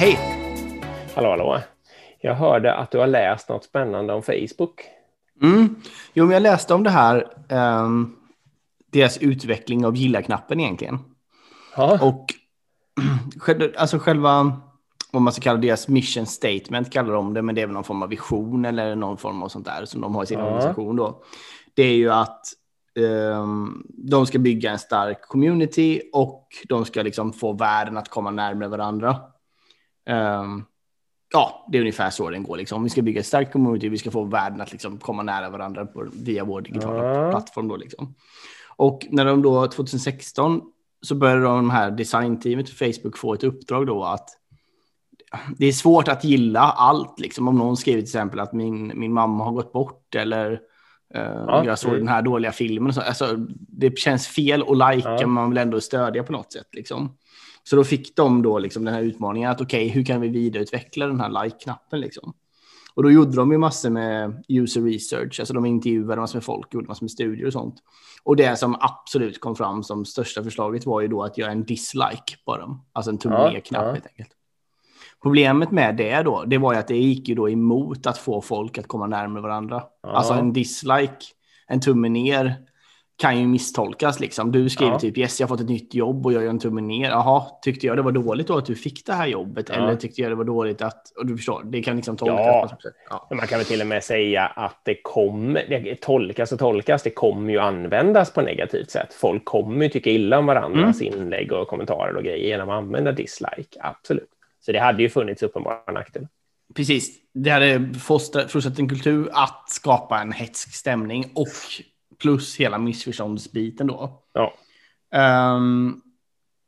Hej! Hallå, hallå. Jag hörde att du har läst något spännande om Facebook. Mm. Jo, men jag läste om det här, um, deras utveckling av gilla-knappen egentligen. Ja. Och alltså själva, vad man ska kalla deras mission statement kallar de det, men det är väl någon form av vision eller någon form av sånt där som de har i sin Ja. organisation då. Det är ju att ehm, de ska bygga en stark community och de ska liksom få världen att komma närmare varandra. Ehm, ja, det är ungefär så den går. Liksom. Vi ska bygga ett starkt community, vi ska få världen att liksom komma nära varandra på, via vår digitala Ja. plattform. Då, liksom. Och när de då 2016 så började de här designteamet för Facebook få ett uppdrag då att det är svårt att gilla allt. Liksom. Om någon skriver till exempel att min, min mamma har gått bort eller eh, Ja, jag såg mm. den här dåliga filmen. och Så, alltså, det känns fel att lajka, Ja. men man vill ändå stödja på något sätt. Liksom. Så då fick de då liksom den här utmaningen att okej, hur kan vi vidareutveckla den här like-knappen? Liksom? Och då gjorde de ju massor med user research, alltså de intervjuade massor med folk, gjorde massor med studier och sånt. Och det som absolut kom fram som största förslaget var ju då att göra en dislike på dem, alltså en tumme Ja, ner-knapp ja. helt enkelt. Problemet med det då, det var ju att det gick ju då emot att få folk att komma närmare varandra. Ja. Alltså en dislike, en tumme ner, kan ju misstolkas liksom. Du skriver Ja. typ yes, jag har fått ett nytt jobb och jag gör en tumme ner. Jaha, tyckte jag det var dåligt då att du fick det här jobbet? Ja. Eller tyckte jag det var dåligt att, och du förstår, det kan liksom tolkas Ja. Ja. Man kan väl till och med säga att det kommer, det tolkas och tolkas, det kommer ju användas på negativt sätt. Folk kommer ju tycka illa om varandras inlägg och kommentarer och grejer genom att använda dislike, absolut. Så det hade ju funnits uppenbara nackdelar. Precis, det hade fostrat fortsatt en kultur att skapa en hetsk stämning och plus hela missförståndsbiten då. Ja. Ehm,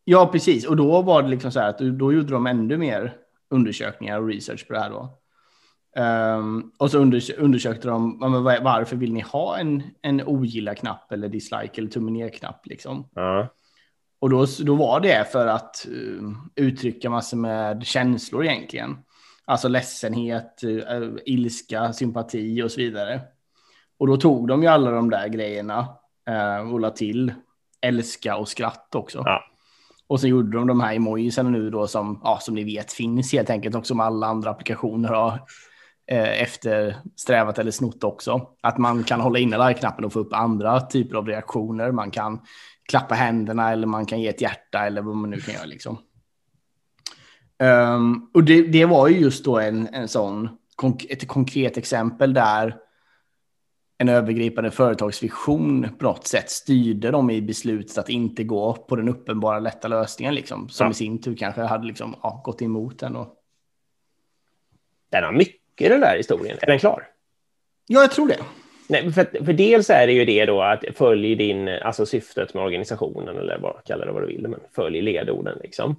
ja, precis. Och då var det liksom så här att då gjorde de ännu mer undersökningar och research på det här då. Ehm, och så unders undersökte de varför vill ni ha en, en ogilla-knapp eller dislike eller tumme ner-knapp liksom. Ja. Och då, då var det för att eh, uttrycka massor med känslor egentligen. Alltså ledsenhet, eh, ilska, sympati och så vidare. Och då tog de ju alla de där grejerna eh, och la till älska och skratt också. Ja. Och så gjorde de de här emojisen nu då som, ja, som ni vet finns helt enkelt och som alla andra applikationer har eh, eftersträvat eller snott också. Att man kan hålla inne like-knappen och få upp andra typer av reaktioner. Man kan klappa händerna eller man kan ge ett hjärta eller vad man nu kan göra liksom. Ehm, och det, det var ju just då en, en sån, ett konkret exempel där en övergripande företagsvision på något sätt styrde dem i beslutet att inte gå på den uppenbara lätta lösningen liksom, som Ja. i sin tur kanske hade liksom, ja, gått emot den. Och... Den har mycket den där historien. Är den klar? Ja, jag tror det. Nej, för, för dels är det ju det då att följ din, alltså syftet med organisationen eller vad, kalla det vad du vill, men följ ledorden liksom.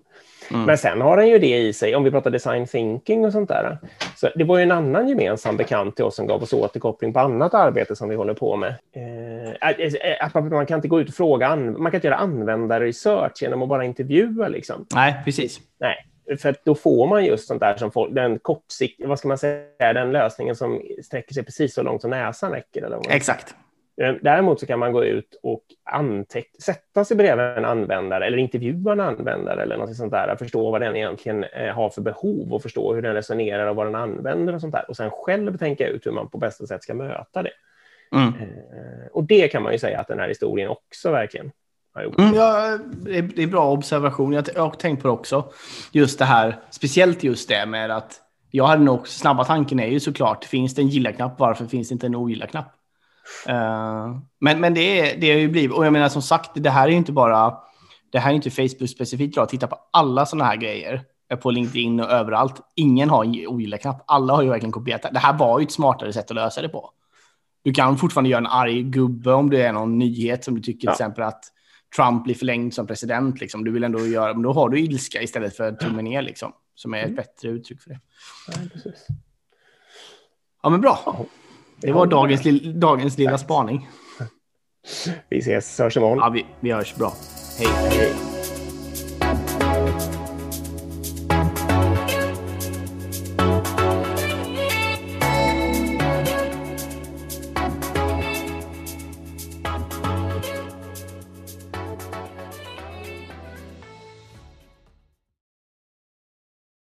Mm. Men sen har den ju det i sig, om vi pratar design thinking och sånt där. Så det var ju en annan gemensam bekant till oss som gav oss återkoppling på annat arbete som vi håller på med. Eh, eh, att man, kan inte gå ut och fråga, an- man kan inte göra användarresearch genom att bara intervjua liksom. Nej, precis. Nej, för då får man just sånt där som folk, den kortsikt, vad ska man säga, den lösningen som sträcker sig precis så långt som näsan räcker. Eller vad Exakt. Eh, Däremot så kan man gå ut och anteck- sätta sig bredvid en användare eller intervjua en användare eller något sånt där, förstå vad den egentligen eh, har för behov och förstå hur den resonerar och vad den använder och sånt där. Och sen själv tänka ut hur man på bästa sätt ska möta det. Mm. Eh, Och det kan man ju säga att den här historien också verkligen har gjort. Mm, ja, det är, bra observation. Jag, jag har tänkt på det också. Just det här, speciellt just det med att jag hade nog snabba tanken är ju såklart, finns det en gilla-knapp, varför finns det inte en ogilla-knapp? Eh, men men det, är, det har ju blivit, och jag menar som sagt, det här är ju inte bara, det här är inte Facebook specifikt bra. Titta på alla sådana här grejer på LinkedIn och överallt. Ingen har en ogilla-knapp. Alla har ju verkligen kopierat det. Det här var ju ett smartare sätt att lösa det på. Du kan fortfarande göra en arg gubbe om det är någon nyhet som du tycker Ja. till exempel att Trump blir förlängd som president. Liksom. Du vill ändå göra, men då har du ilska istället för tummen ner, liksom, som är ett Mm. bättre uttryck för det. Ja, precis. Ja, men bra. Det var dagens, lill- dagens lilla spaning. Vi ses, hörs imorgon. Ja, vi, vi hörs bra. Hej. Hej.